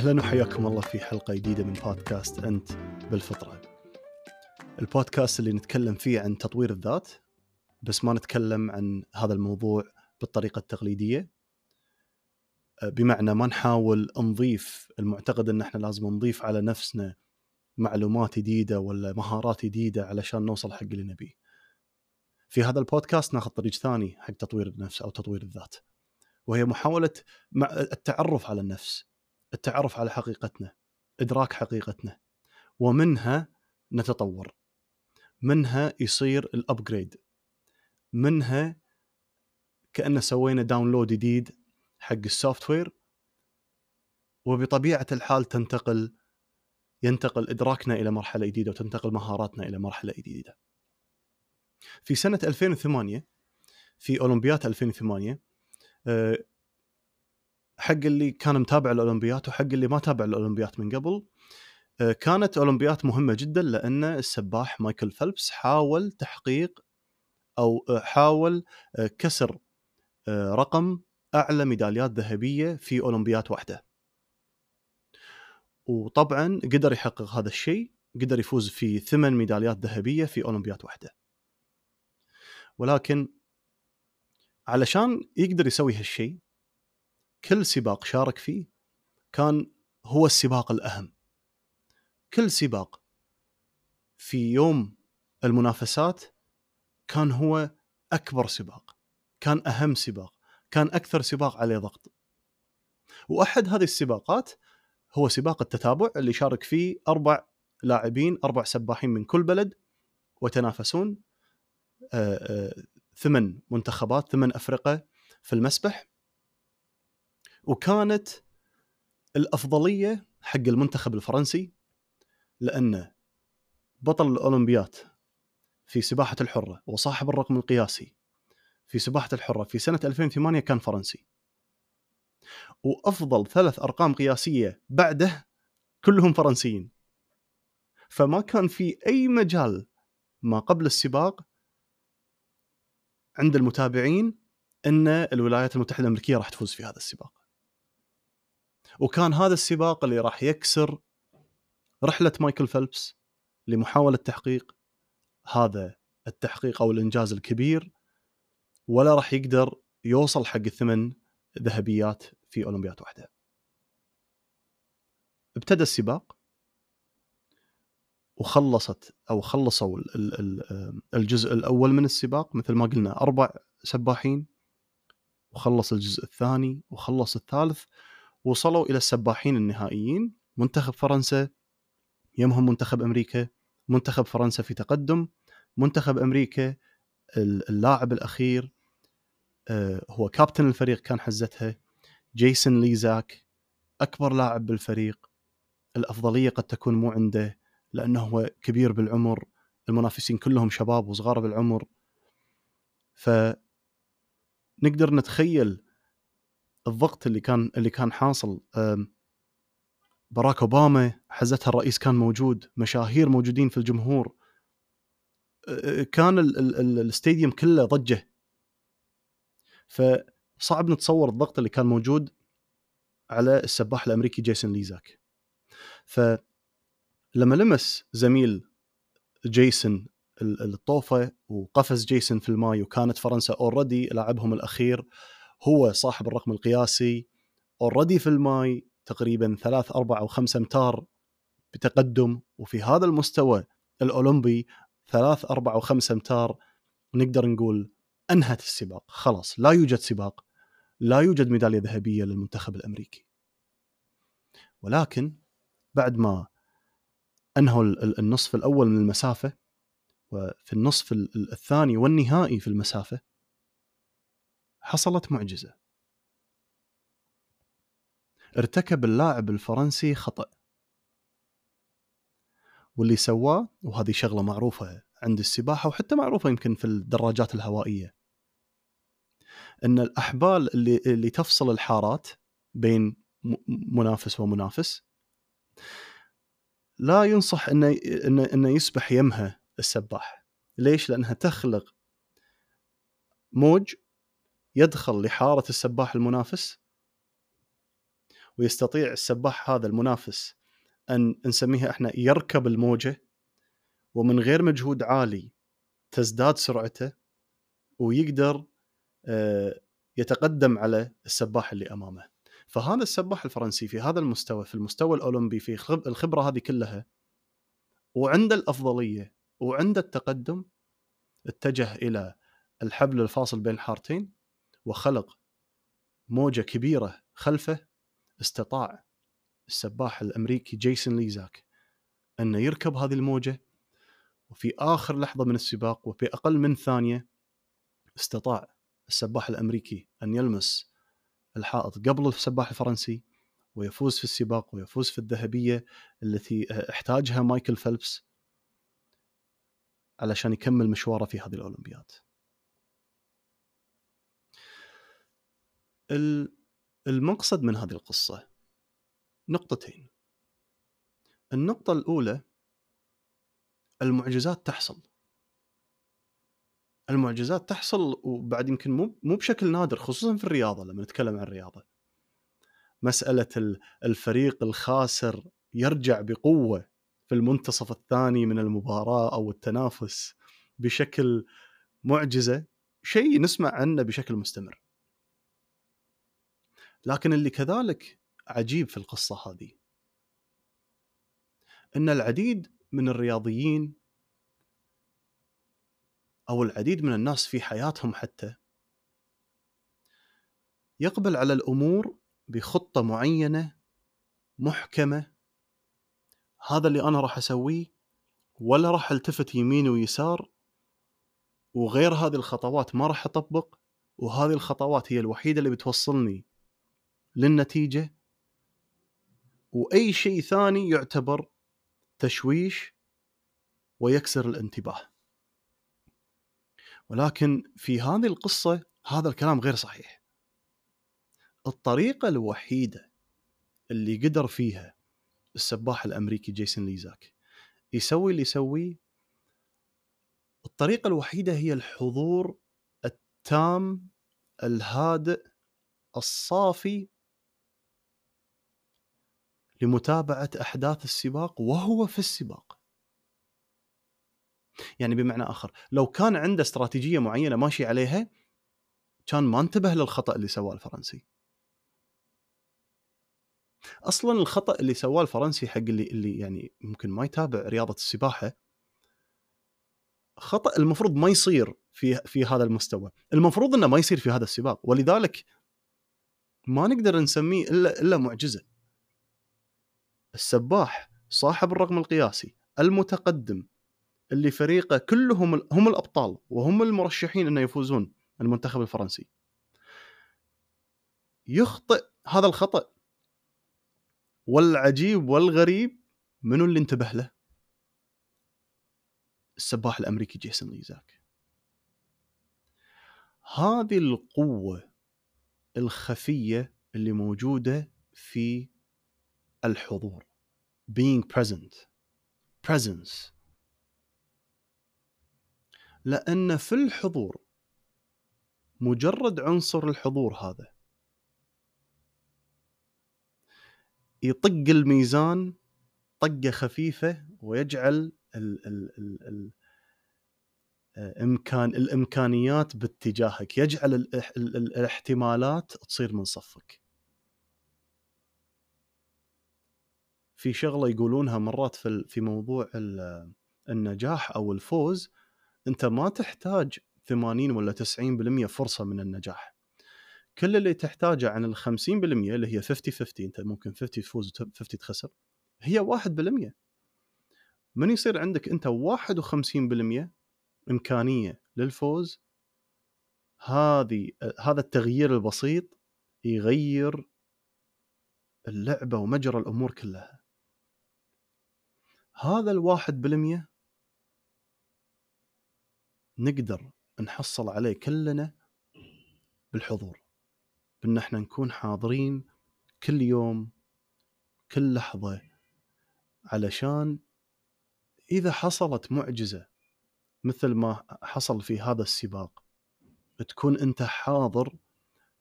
أهلا وحياكم الله في حلقة جديدة من بودكاست أنت بالفطرة. البودكاست اللي نتكلم فيه عن تطوير الذات بس ما نتكلم عن هذا الموضوع بالطريقة التقليدية. بمعنى ما نحاول نضيف المعتقد إن إحنا لازم نضيف على نفسنا معلومات جديدة ولا مهارات جديدة علشان نوصل حق اللي نبيه. في هذا البودكاست ناخذ طريق ثاني حق تطوير النفس أو تطوير الذات. وهي محاولة التعرف على النفس التعرف على حقيقتنا إدراك حقيقتنا ومنها نتطور منها يصير ال upgrade منها كأن سوينا download جديد حق ال software وبطبيعة الحال تنتقل ينتقل إدراكنا إلى مرحلة جديدة وتنتقل مهاراتنا إلى مرحلة جديدة. في سنة 2008 في أولمبياد 2008 حق اللي كان متابع الأولمبيات وحق اللي ما تابع الأولمبيات من قبل كانت أولمبيات مهمة جدا لأن السباح مايكل فيلبس حاول تحقيق أو حاول كسر رقم أعلى ميداليات ذهبية في أولمبيات واحدة. وطبعا قدر يحقق هذا الشيء، قدر يفوز في ثمان ميداليات ذهبية في أولمبيات واحدة. ولكن علشان يقدر يسوي هالشيء كل سباق شارك فيه كان هو السباق الأهم. كل سباق في يوم المنافسات كان هو أكبر سباق كان أهم سباق كان أكثر سباق عليه ضغط. وأحد هذه السباقات هو سباق التتابع اللي شارك فيه أربع لاعبين أربع سباحين من كل بلد وتنافسون ثمان منتخبات ثمان أفرقة في المسبح. وكانت الأفضلية حق المنتخب الفرنسي لأن بطل الأولمبيات في سباحة الحرة وصاحب الرقم القياسي في سباحة الحرة في سنة 2008 كان فرنسي. وأفضل ثلاث أرقام قياسية بعده كلهم فرنسيين. فما كان في أي مجال ما قبل السباق عند المتابعين إن الولايات المتحدة الأمريكية راح تفوز في هذا السباق. وكان هذا السباق اللي راح يكسر رحلة مايكل فيلبس لمحاولة تحقيق هذا التحقيق أو الإنجاز الكبير ولا راح يقدر يوصل حق الثمن ذهبيات في اولمبياد واحدة. ابتدى السباق وخلصت أو خلصوا الجزء الأول من السباق مثل ما قلنا أربع سباحين وخلص الجزء الثاني وخلص الثالث وصلوا إلى السباحين النهائيين. منتخب فرنسا يمهم منتخب أمريكا منتخب فرنسا في تقدم. منتخب أمريكا اللاعب الأخير آه، هو كابتن الفريق كان حزتها جيسون ليزاك أكبر لاعب بالفريق. الأفضلية قد تكون مو عنده لأنه هو كبير بالعمر. المنافسين كلهم شباب وصغار بالعمر. ف نقدر نتخيل الضغط اللي كان اللي كان حاصل باراك أوباما حزتها الرئيس كان موجود مشاهير موجودين في الجمهور. كان ال stadium كله ضجة. فصعب نتصور الضغط اللي كان موجود على السباح الأمريكي جيسون ليزاك. فلما لمس زميل جيسون الطوفة وقفز جيسون في الماي وكانت فرنسا already لاعبهم الأخير هو صاحب الرقم القياسي already في الماي تقريبا ثلاث أربع أو خمسة أمتار بتقدم وفي هذا المستوى الأولمبي ثلاث أربع أو خمسة أمتار نقدر نقول أنهت السباق. خلاص لا يوجد سباق لا يوجد ميدالية ذهبية للمنتخب الأمريكي. ولكن بعد ما انهوا النصف الأول من المسافة وفي النصف الثاني والنهائي في المسافة حصلت معجزة. ارتكب اللاعب الفرنسي خطأ. واللي سواه وهذه شغلة معروفة عند السباحة وحتى معروفة يمكن في الدراجات الهوائية إن الأحبال اللي اللي تفصل الحارات بين منافس ومنافس لا ينصح إنه إنه يسبح يمها السباح. ليش؟ لأنها تخلق موج يدخل لحارة السباح المنافس ويستطيع السباح هذا المنافس أن نسميها إحنا يركب الموجة ومن غير مجهود عالي تزداد سرعته ويقدر آه، يتقدم على السباح اللي أمامه. فهذا السباح الفرنسي في هذا المستوى في المستوى الأولمبي في الخبرة هذه كلها وعنده الأفضلية وعنده التقدم اتجه إلى الحبل الفاصل بين الحارتين وخلق موجة كبيرة خلفه استطاع السباح الأمريكي جيسون ليزاك انه يركب هذه الموجة وفي آخر لحظة من السباق وفي أقل من ثانية استطاع السباح الأمريكي أن يلمس الحائط قبل السباح الفرنسي ويفوز في السباق ويفوز في الذهبية التي احتاجها مايكل فيلبس علشان يكمل مشواره في هذه الأولمبياد. المقصد من هذه القصة. نقطتين. النقطة الأولى المعجزات تحصل. المعجزات تحصل وبعد يمكن مو مو بشكل نادر خصوصا في الرياضة لما نتكلم عن الرياضة. مسألة الفريق الخاسر يرجع بقوة في المنتصف الثاني من المباراة أو التنافس بشكل معجزة شيء نسمع عنه بشكل مستمر. لكن اللي كذلك عجيب في القصة هذه. إن العديد من الرياضيين أو العديد من الناس في حياتهم حتى يقبل على الأمور بخطة معينة محكمة هذا اللي أنا راح أسويه ولا راح ألتفت يمين ويسار وغير هذه الخطوات ما راح أطبق وهذه الخطوات هي الوحيدة اللي بتوصلني للنتيجة وأي شيء ثاني يعتبر تشويش ويكسر الانتباه. ولكن في هذه القصة هذا الكلام غير صحيح. الطريقة الوحيدة اللي قدر فيها السباح الأمريكي جيسون ليزاك يسوي اللي يسويه الطريقة الوحيدة هي الحضور التام الهادئ الصافي لمتابعة أحداث السباق وهو في السباق. يعني بمعنى آخر لو كان عنده استراتيجية معينة ماشي عليها كان ما انتبه للخطأ اللي سواه الفرنسي. أصلا الخطأ اللي سواه الفرنسي حق اللي اللي يعني ممكن ما يتابع رياضة السباحة خطأ المفروض ما يصير في في هذا المستوى. المفروض إنه ما يصير في هذا السباق ولذلك ما نقدر نسميه إلا إلا معجزة. السباح صاحب الرقم القياسي المتقدم اللي فريقه كلهم هم الأبطال وهم المرشحين إنه يفوزون المنتخب الفرنسي يخطئ هذا الخطأ والعجيب والغريب منو اللي انتبه له؟ السباح الأمريكي جيسون ليزاك هذه القوة الخفية اللي موجودة في الحضور. Being present. Presence. لأن في الحضور مجرد عنصر الحضور هذا. يطق الميزان طقة خفيفة ويجعل ال ال ال ال إمكان الإمكانيات باتجاهك. يجعل ال ال ال الاحتمالات تصير من صفك. في شغلة يقولونها مرات في في موضوع النجاح أو الفوز أنت ما تحتاج 80 ولا 90% فرصة من النجاح. كل اللي تحتاجه عن ال 50% اللي هي 50 50 أنت ممكن 50 تفوز و 50 تخسر هي 1% من يصير عندك أنت 51% إمكانية للفوز؟ هذه هذا التغيير البسيط يغير اللعبة ومجرى الأمور كلها. هذا الواحد بالمية نقدر نحصل عليه كلنا بالحضور بأن إحنا نكون حاضرين كل يوم كل لحظة علشان إذا حصلت معجزة مثل ما حصل في هذا السباق تكون أنت حاضر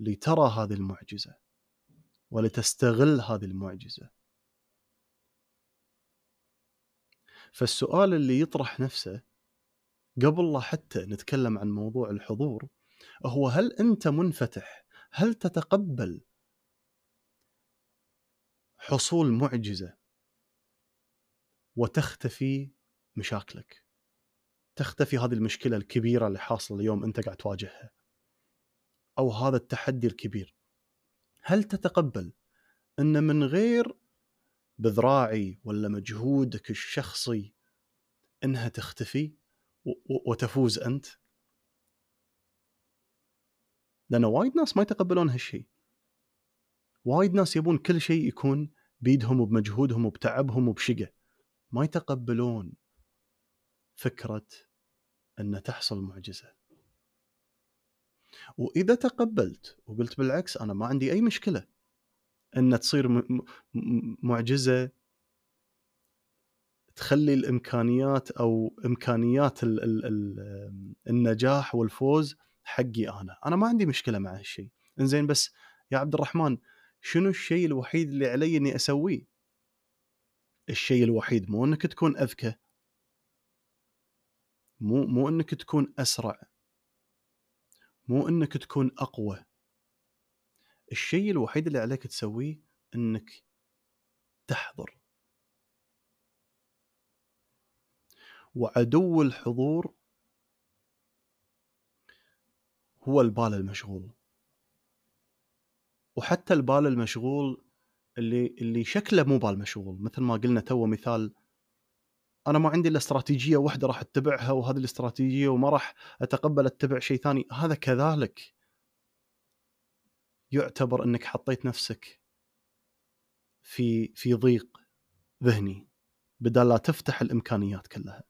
لترى هذه المعجزة ولتستغل هذه المعجزة. فالسؤال اللي يطرح نفسه قبل لا حتى نتكلم عن موضوع الحضور هو هل أنت منفتح؟ هل تتقبل حصول معجزة وتختفي مشاكلك؟ تختفي هذه المشكلة الكبيرة اللي حاصلة اليوم أنت قاعد تواجهها أو هذا التحدي الكبير؟ هل تتقبل أن من غير بذراعي ولا مجهودك الشخصي إنها تختفي وتفوز أنت؟ لأن وايد ناس ما يتقبلون هالشيء وايد ناس يبون كل شيء يكون بيدهم وبمجهودهم وبتعبهم وبشقة. ما يتقبلون فكرة إن تحصل معجزة. وإذا تقبلت وقلت بالعكس أنا ما عندي أي مشكلة. أن تصير معجزة تخلي الإمكانيات أو إمكانيات ال ال ال النجاح والفوز حقي أنا، أنا ما عندي مشكلة مع هالشيء، إنزين بس يا عبد الرحمن شنو الشيء الوحيد اللي علي إني أسويه؟ الشيء الوحيد مو إنك تكون أذكى. مو مو إنك تكون أسرع. مو إنك تكون أقوى. الشيء الوحيد اللي عليك تسويه إنك تحضر. وعدو الحضور هو البال المشغول. وحتى البال المشغول اللي اللي شكله مو بال مشغول. مثل ما قلنا تو مثال أنا ما عندي إلا استراتيجية واحدة راح أتبعها وهذه الاستراتيجية وما راح أتقبل أتبع شيء ثاني. هذا كذلك. يعتبر إنك حطيت نفسك في في ضيق ذهني بدل لا تفتح الإمكانيات كلها.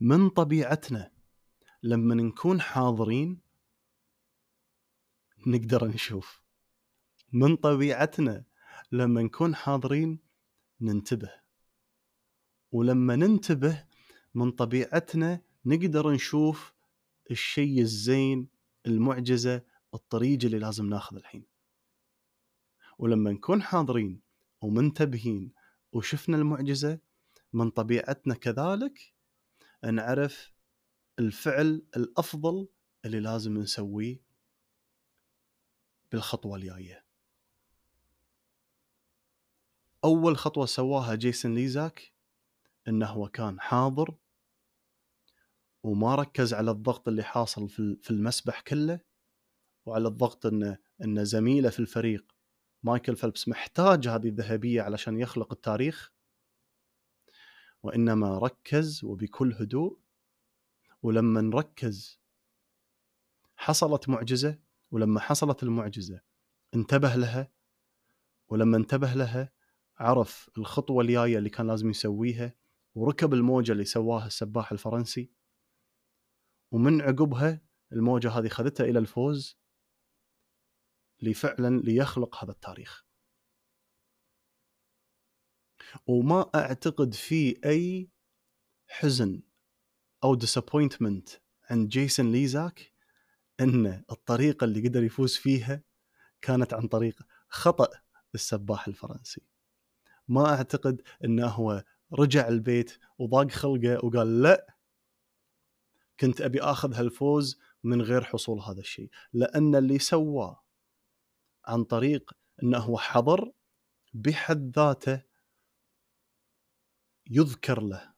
من طبيعتنا لما نكون حاضرين نقدر نشوف. من طبيعتنا لما نكون حاضرين ننتبه. ولما ننتبه من طبيعتنا نقدر نشوف الشيء الزين المعجزة الطريق اللي لازم ناخذ الحين ولما نكون حاضرين ومنتبهين وشفنا المعجزة من طبيعتنا كذلك نعرف الفعل الأفضل اللي لازم نسويه بالخطوة الجاية. أول خطوة سواها جيسون ليزاك إنه هو كان حاضر وما ركز على الضغط اللي حاصل في المسبح كله وعلى الضغط إنه ان زميله في الفريق. مايكل فيلبس محتاج هذه الذهبية علشان يخلق التاريخ. وإنما ركز وبكل هدوء ولما نركز حصلت معجزة ولما حصلت المعجزة انتبه لها ولما انتبه لها عرف الخطوة الجاية اللي كان لازم يسويها وركب الموجة اللي سواها السباح الفرنسي. ومن عقبها الموجة هذه خذتها إلى الفوز لفعلا ليخلق هذا التاريخ. وما أعتقد في أي حزن أو disappointment عند جيسون ليزاك إن الطريقة اللي قدر يفوز فيها كانت عن طريق خطأ السباح الفرنسي. ما أعتقد إنه هو رجع البيت وضاق خلقه وقال لا كنت أبي آخذ هالفوز من غير حصول هذا الشيء لأن اللي سواه عن طريق إنه هو حضر بحد ذاته يذكر له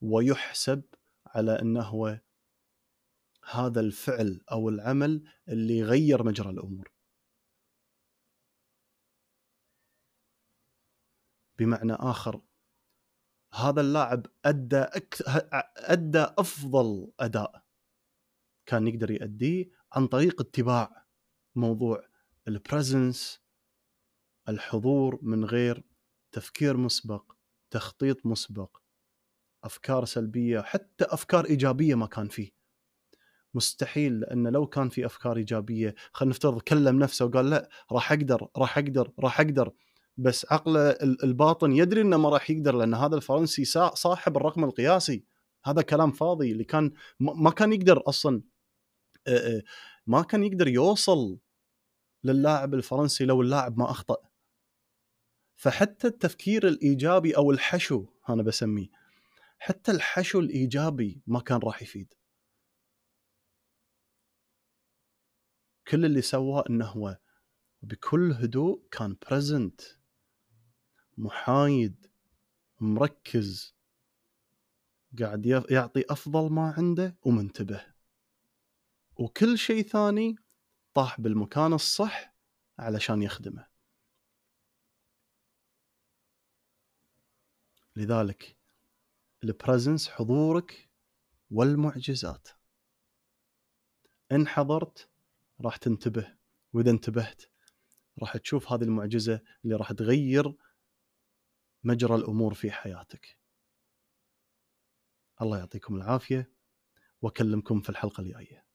ويحسب على إنه هو هذا الفعل أو العمل اللي يغير مجرى الأمور. بمعنى آخر هذا اللاعب أدى أكثر أدى أفضل أداء كان يقدر يؤديه عن طريق اتباع موضوع البريزنس الحضور من غير تفكير مسبق تخطيط مسبق أفكار سلبية حتى أفكار إيجابية ما كان فيه. مستحيل لأن لو كان في أفكار إيجابية خلينا نفترض كلم نفسه وقال لا راح أقدر راح أقدر راح أقدر. بس عقله الباطن يدري إنه ما راح يقدر لأن هذا الفرنسي صاحب الرقم القياسي. هذا كلام فاضي. اللي كان ما كان يقدر أصلا ما كان يقدر يوصل للاعب الفرنسي لو اللاعب ما أخطأ. فحتى التفكير الإيجابي أو الحشو أنا بسميه حتى الحشو الإيجابي ما كان راح يفيد. كل اللي سواه إنه هو بكل هدوء كان بريزنت محايد مركز قاعد يعطي أفضل ما عنده ومنتبه. وكل شيء ثاني طاح بالمكان الصح علشان يخدمه. لذلك البرزنس حضورك والمعجزات. إن حضرت راح تنتبه وإذا انتبهت راح تشوف هذه المعجزة اللي راح تغير مجرى الأمور في حياتك. الله يعطيكم العافية وأكلمكم في الحلقة الجاية.